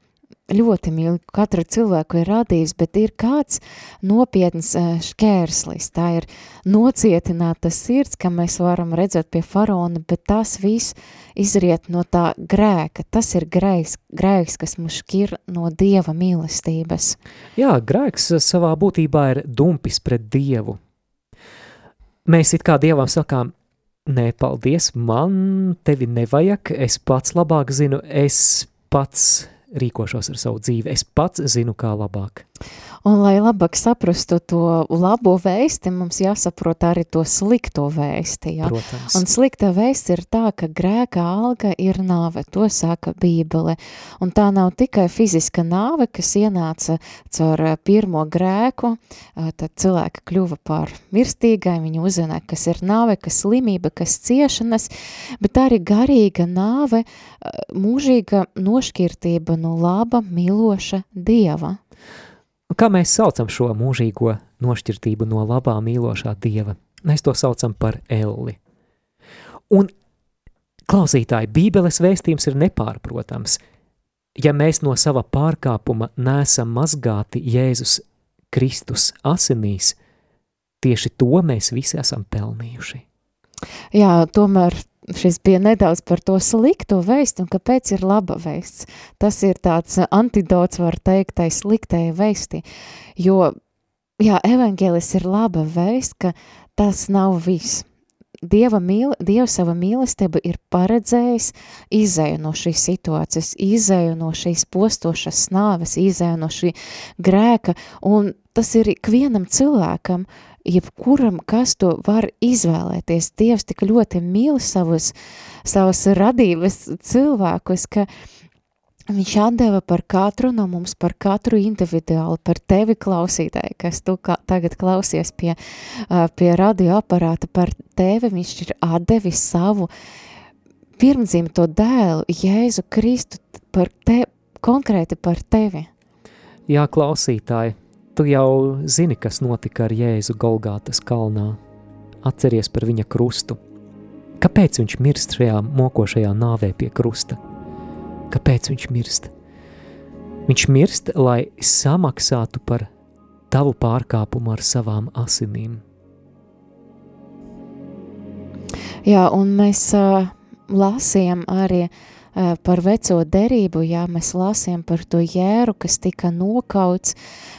ļoti mīl, katru cilvēku ir radījis, bet ir kāds nopietns eh, šķērslis, tā ir nocietināta sirds, ka mēs varam redzēt pie faraona, bet tas viss izriet no tā grēka, tas ir grēks, grēks, kas mums šķir no Dieva mīlestības. Jā, grēks savā būtībā ir dumpis pret Dievu. Mēs it kā Dievam sakām, nē, paldies, man tevi nevajag, es pats labāk zinu, es pats rīkošos ar savu dzīvi. Es pats zinu, kā labāk. Un, lai labāk saprastu to labo vēsti, mums jāsaprot arī to slikto vēsti. Ja? Protams. Un slikta vēsts ir tā, ka grēka alga ir nāve, to saka Bībele. Un tā nav tikai fiziska nāve, kas ienāca caur eh, pirmo grēku, eh, tad cilvēki kļuva par mirstīgai, viņi uzzināja, kas ir nāve, kas slimība, kas ciešanas, bet arī garīga nāve, eh, mūžīga nošķirtība no laba, mīloša Dieva. Kā mēs saucam šo mūžīgo nošķirtību no labā mīlošā dieva? Mēs to saucam par elli. Un, klausītāji, Bībeles vēstījums ir nepārprotams. Ja mēs no sava pārkāpuma nesam mazgāti Jēzus Kristus asinīs, tieši to mēs visi esam pelnījuši. Jā, tomēr šis bija nedaudz par to slikto vēstu un kāpēc ir laba vēsts. Tas ir tāds antidots, var teikt, tai sliktajai vēsti, jo, jā, evaņģēlis ir laba vēst, ka tas nav viss. Dieva, mīl, Dieva sava mīlestība ir paredzējis izēju no šīs situācijas, izēju no šīs postošas nāves, izēju no šī grēka, un tas ir ikvienam cilvēkam, uh, jebkuram, kas to var izvēlēties. Dievs tik ļoti mīl savus, savus radības cilvēkus, ka viņš atdeva par katru no mums, par katru individuāli, par tevi klausītāji, kas tu kā, tagad klausies pie, pie radioaparāta, par tevi viņš ir atdevis savu pirmdzimto dēlu, Jēzu Kristu, par te, konkrēti par tevi. Jā, klausītāji, Tu jau zini, kas notika ar Jēzu Golgātas kalnā. Atceries par viņa krustu. Kāpēc viņš mirst šajā mokošajā nāvē pie krusta? Kāpēc viņš mirst? Viņš mirst, lai samaksātu par tavu pārkāpumu ar savām asinīm. Jā, un mēs uh, lasījām arī uh, par veco derību, jā, mēs lasījām par to jēru, kas tika nokauts,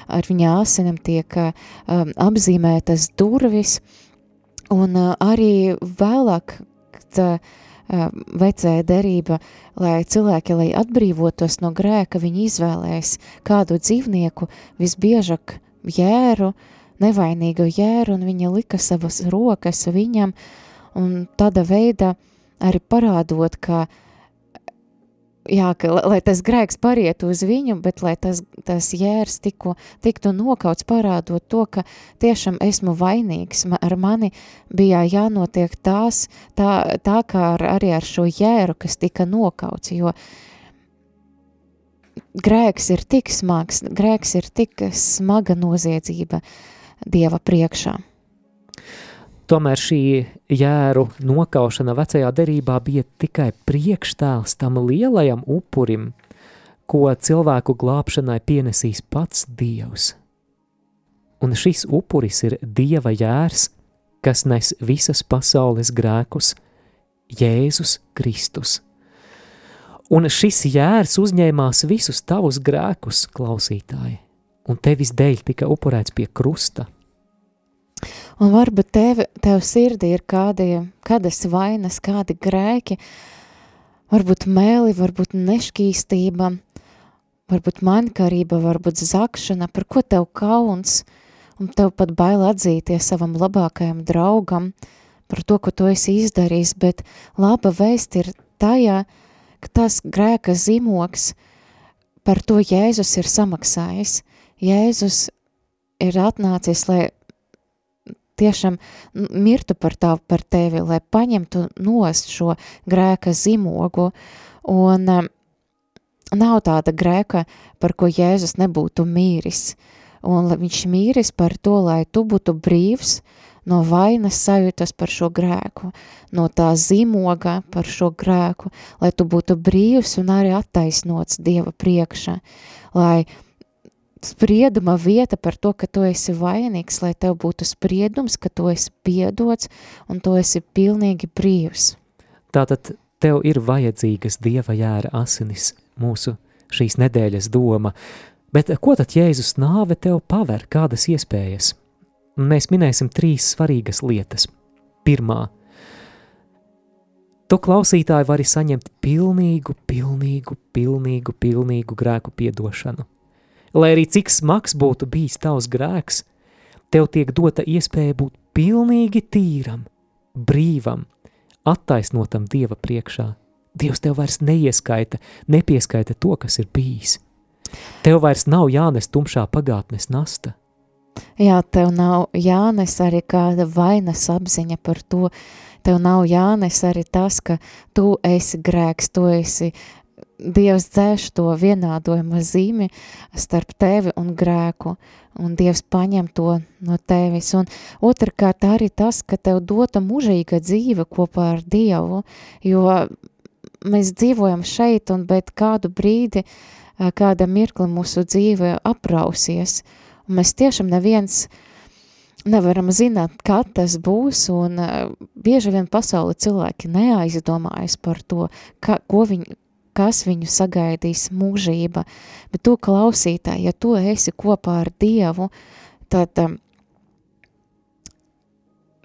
ar viņa asinam tiek um, apzīmētas durvis, un uh, arī vēlāk, tā, uh, vecēja derība, lai cilvēki, lai atbrīvotos no grēka, viņi izvēlēs kādu dzīvnieku, visbiežāk jēru, nevainīgo jēru, un viņa lika savas rokas viņam, un tāda veida arī parādot, ka, jā, ka lai tas grēks pariet uz viņu, bet lai tas, tas jērs tiku, tiktu nokauts, parādot to, ka tiešām esmu vainīgs, ar mani bija jānotiek tās, tā, tā kā ar, arī ar šo jēru, kas tika nokauts, jo grēks ir tik smags, grēks ir tik smaga noziedzība Dieva priekšā. Tomēr šī jēru nokaušana vecajā derībā bija tikai priekštēls tam lielajam upurim, ko cilvēku glābšanai pienesīs pats Dievs. Un šis upuris ir Dieva jērs, kas nes visas pasaules grēkus - Jēzus Kristus. Un šis jērs uzņēmās visus tavus grēkus, klausītāji, un tevis dēļ tika upurēts pie krusta. Un varbūt tev, tev sirdī ir kādi, kādas vainas, kādi grēki, varbūt mēli, varbūt nešķīstība, varbūt mankarība, varbūt zakšana, par ko tev kauns, un tev pat bail atzīties savam labākajam draugam par to, ko tu esi izdarījis, bet laba vēst ir tajā, ka tas grēka zīmoks par to Jēzus ir samaksājis. Jēzus ir atnācis, lai tiešām mirtu par, tā, par tevi, lai paņemtu nost šo grēka zīmogu, un um, nav tāda grēka, par ko Jēzus nebūtu mīris, un viņš mīris par to, lai tu būtu brīvs, no vainas sajūtas par šo grēku, no tā zīmoga par šo grēku, lai tu būtu brīvs un arī attaisnots Dieva priekšā, lai sprieduma vieta par to, ka tu esi vainīgs, lai tev būtu spriedums, ka tu esi piedots un tu esi pilnīgi brīvs. Tātad tev ir vajadzīgas Dieva jēra asinis, mūsu šīs nedēļas doma, bet ko tad Jēzus nāve tev paver, kādas iespējas? mēs minēsim trīs svarīgas lietas. Pirmā, tu klausītāji vari saņemt pilnīgu, pilnīgu, pilnīgu, pilnīgu grēku piedošanu. Lai arī cik smags būtu bijis tavs grēks, tev tiek dota iespēja būt pilnīgi tīram, brīvam, attaisnotam Dieva priekšā. Dievs tev vairs neieskaita, nepieskaita to, kas ir bijis. Tev vairs nav jānes tumšā pagātnes nasta. Jā, tev nav jānes arī kāda vainas apziņa par to, tev nav jānes arī tas, ka tu esi grēks, tu esi, Dievs dzēš to vienādojuma zīmi starp tevi un grēku, un Dievs paņem to no tevis, un otrkārt arī tas, ka tev dota mužīga dzīve kopā ar Dievu, jo mēs dzīvojam šeit, un bet kādu brīdi, kāda mirkli mūsu dzīve aprausies, Un mēs tiešām neviens nevaram zināt, kad tas būs, un bieži vien pasauli cilvēki neaizdomājas par to, ka, ko viņi, kas viņu sagaidīs mūžība, bet tu klausītāji, ja tu esi kopā ar Dievu, tad, um,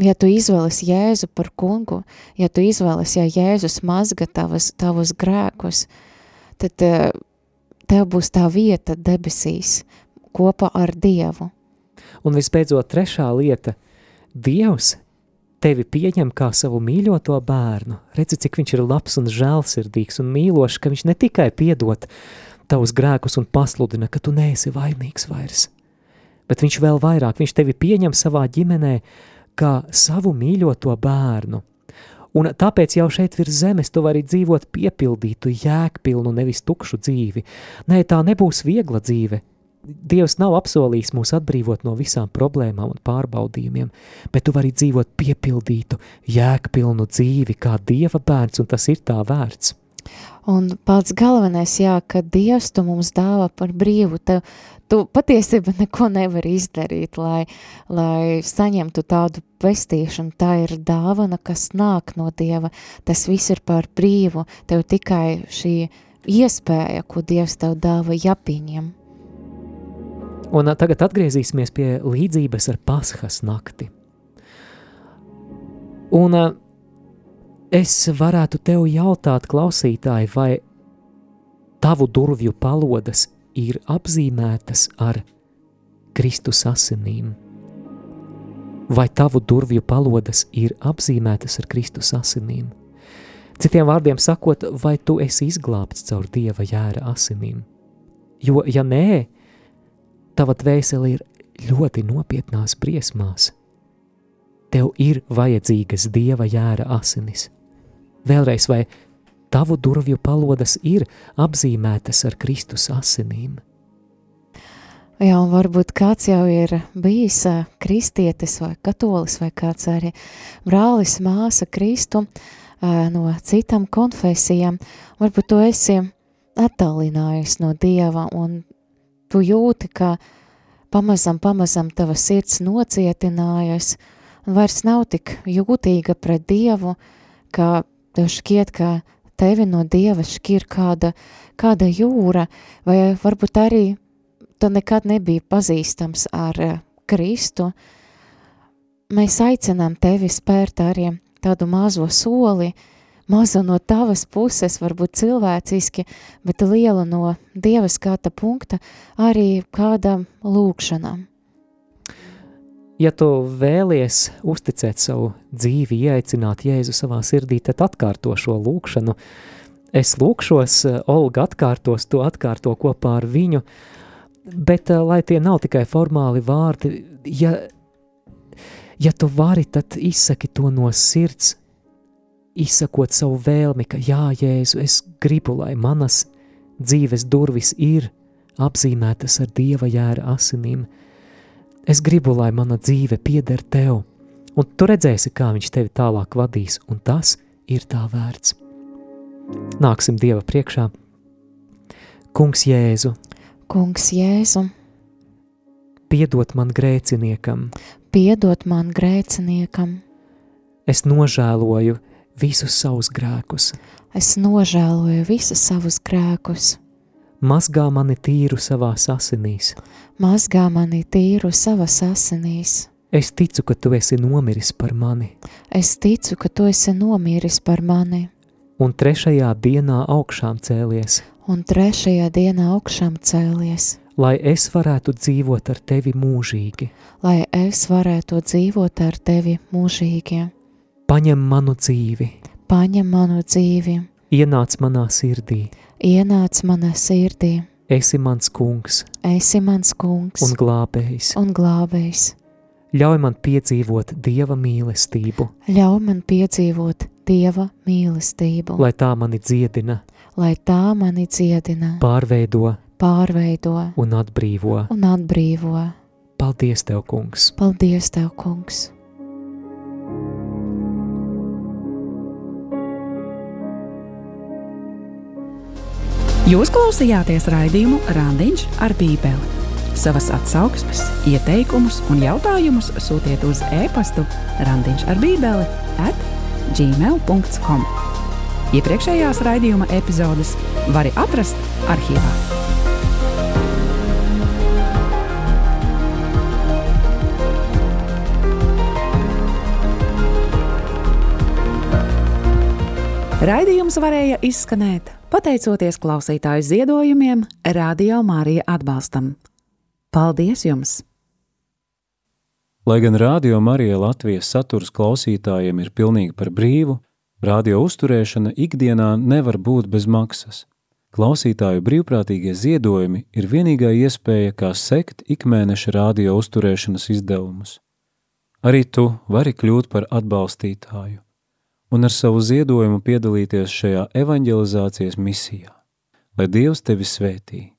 ja tu izvēles Jēzu par kungu, ja tu izvēles, ja Jēzus mazga tavas, tavus grēkus, tad uh, tev būs tā vieta debesīs, kopā ar Dievu. Un visbeidzot, trešā lieta – Dievs tevi pieņem kā savu mīļoto bērnu. Redzi, cik viņš ir labs un žēlsirdīgs un mīlošs, ka viņš ne tikai piedod tavus grēkus un pasludina, ka tu neesi vainīgs vairs, bet viņš vēl vairāk, viņš tevi pieņem savā ģimenē kā savu mīļoto bērnu. Un tāpēc jau šeit virs zemes tu vari dzīvot piepildītu, jēgpilnu, nevis tukšu dzīvi. Nē, tā nebūs viegla dzīve, Dievs nav apsolījis mūs atbrīvot no visām problēmām un pārbaudījumiem, bet tu vari dzīvot piepildītu, jēgpilnu dzīvi kā Dieva bērns, un tas ir tā vērts. Un pats galvenais, jā, ka Dievs tu mums dāvā par brīvu, tev, tu patiesībā neko nevari izdarīt, lai, lai saņemtu tādu pestīšanu, tā ir dāvana, kas nāk no Dieva, tas viss ir par brīvu, tev tikai šī iespēja, ko Dievs tev dāva, jāpieņem. Un tagad atgriezīsimies pie līdzības ar Pasхas nakti. Un es varētu tev jautāt, klausītāji, vai tavu durvju palodas ir apzīmētas ar Kristus asinīm. vai tavu durvju palodas ir apzīmētas ar Kristus asinīm? Citiem vārdiem sakot, vai tu esi izglābts caur Dieva jēra asinīm? Jo, ja nē, tava dvēsele ir ļoti nopietnās briesmās. Tev ir vajadzīgas Dieva jēra asinis. Vēlreiz, vai tavu durvju palodas ir apzīmētas ar Kristus asinīm? Jā, un varbūt kāds jau ir bijis kristietis vai katolis vai kāds arī brālis, māsa Kristu no citām konfesijām. Varbūt tu esi attālinājies no Dieva un tu jūti, ka pamazam, pamazam tava sirds nocietinājas. Un vairs nav tik jūtīga pret Dievu, ka tev šķiet, ka tevi no Dieva šķir kāda, kāda jūra, vai varbūt arī tu nekad nebija pazīstams ar eh, Kristu, mēs aicinām tevi spērt arī tādu mazo soli, mazu no tavas puses, varbūt cilvēciski, bet lielu no Dieva skata punkta arī kāda lūkšana. Ja tu vēlies uzticēt savu dzīvi, ieaicināt Jēzu savā sirdī, tad atkārto šo lūkšanu. Es lūkšos, Olga atkārtos to atkārto kopā ar viņu, Bet, uh, lai tie nav tikai formāli vārdi, ja, ja tu vari, tad izsaki to no sirds, izsakot savu vēlmi, ka jā, Jēzu, es gribu, lai manas dzīves durvis ir apzīmētas ar Dieva jēra asinīm. Es gribu, lai mana dzīve pieder Tev, un tu redzēsi, kā Viņš tevi tālāk vadīs, un tas ir tā vērts. Nāksim Dieva priekšā. Kungs Jēzu, Kungs Jēzu, piedod man grēciniekam, piedod man grēciniekam, es nožēloju visus savus grēkus, es nožēloju visus savus grēkus, mazgā mani tīru savās asinīs, mazgā mani tīru savas asinīs. es ticu, ka tu esi nomiris par mani, Es ticu, ka tu esi nomiris par mani, un trešajā dienā augšām cēlies, un trešajā dienā augšām cēlies, lai es varētu dzīvot ar tevi mūžīgi. lai es varētu dzīvot ar tevi mūžīgi. Paņem manu dzīvi, Paņem manu dzīvi, ienāc manā sirdī, ienāc manā sirdī, esi mans kungs esi mans kungs un glābējs. un glābējs. Ļauj man piedzīvot dieva mīlestību, Ļauj man piedzīvot Dieva mīlestību, lai tā mani dziedina, lai tā mani dziedina, pārveido pārveido un atbrīvo. un atbrīvo. Paldies, Tev, Kungs! Paldies, Tev, Kungs! Jūs klausījāties raidījumu Randiņš ar Bībeli. Savas atsauksmes, ieteikumus un jautājumus sūtiet uz e-pastu Randiņš ar Bībeli at gmail.com. Iepriekšējās raidījuma epizodes var atrast arhīvā. Raidījums varēja izskanēt pateicoties klausītāju ziedojumiem, Radio Mārija atbalstam. Paldies jums! Lai gan Rādio Marija Latvijas saturs klausītājiem ir pilnīgi par brīvu, radio uzturēšana ikdienā nevar būt bez maksas. Klausītāju brīvprātīgie ziedojumi ir vienīgā iespēja, kā sekt ikmēneša radio uzturēšanas izdevumus. Arī tu vari kļūt par atbalstītāju un ar savu ziedojumu piedalīties šajā evanģelizācijas misijā. Lai Dievs tevi svētī!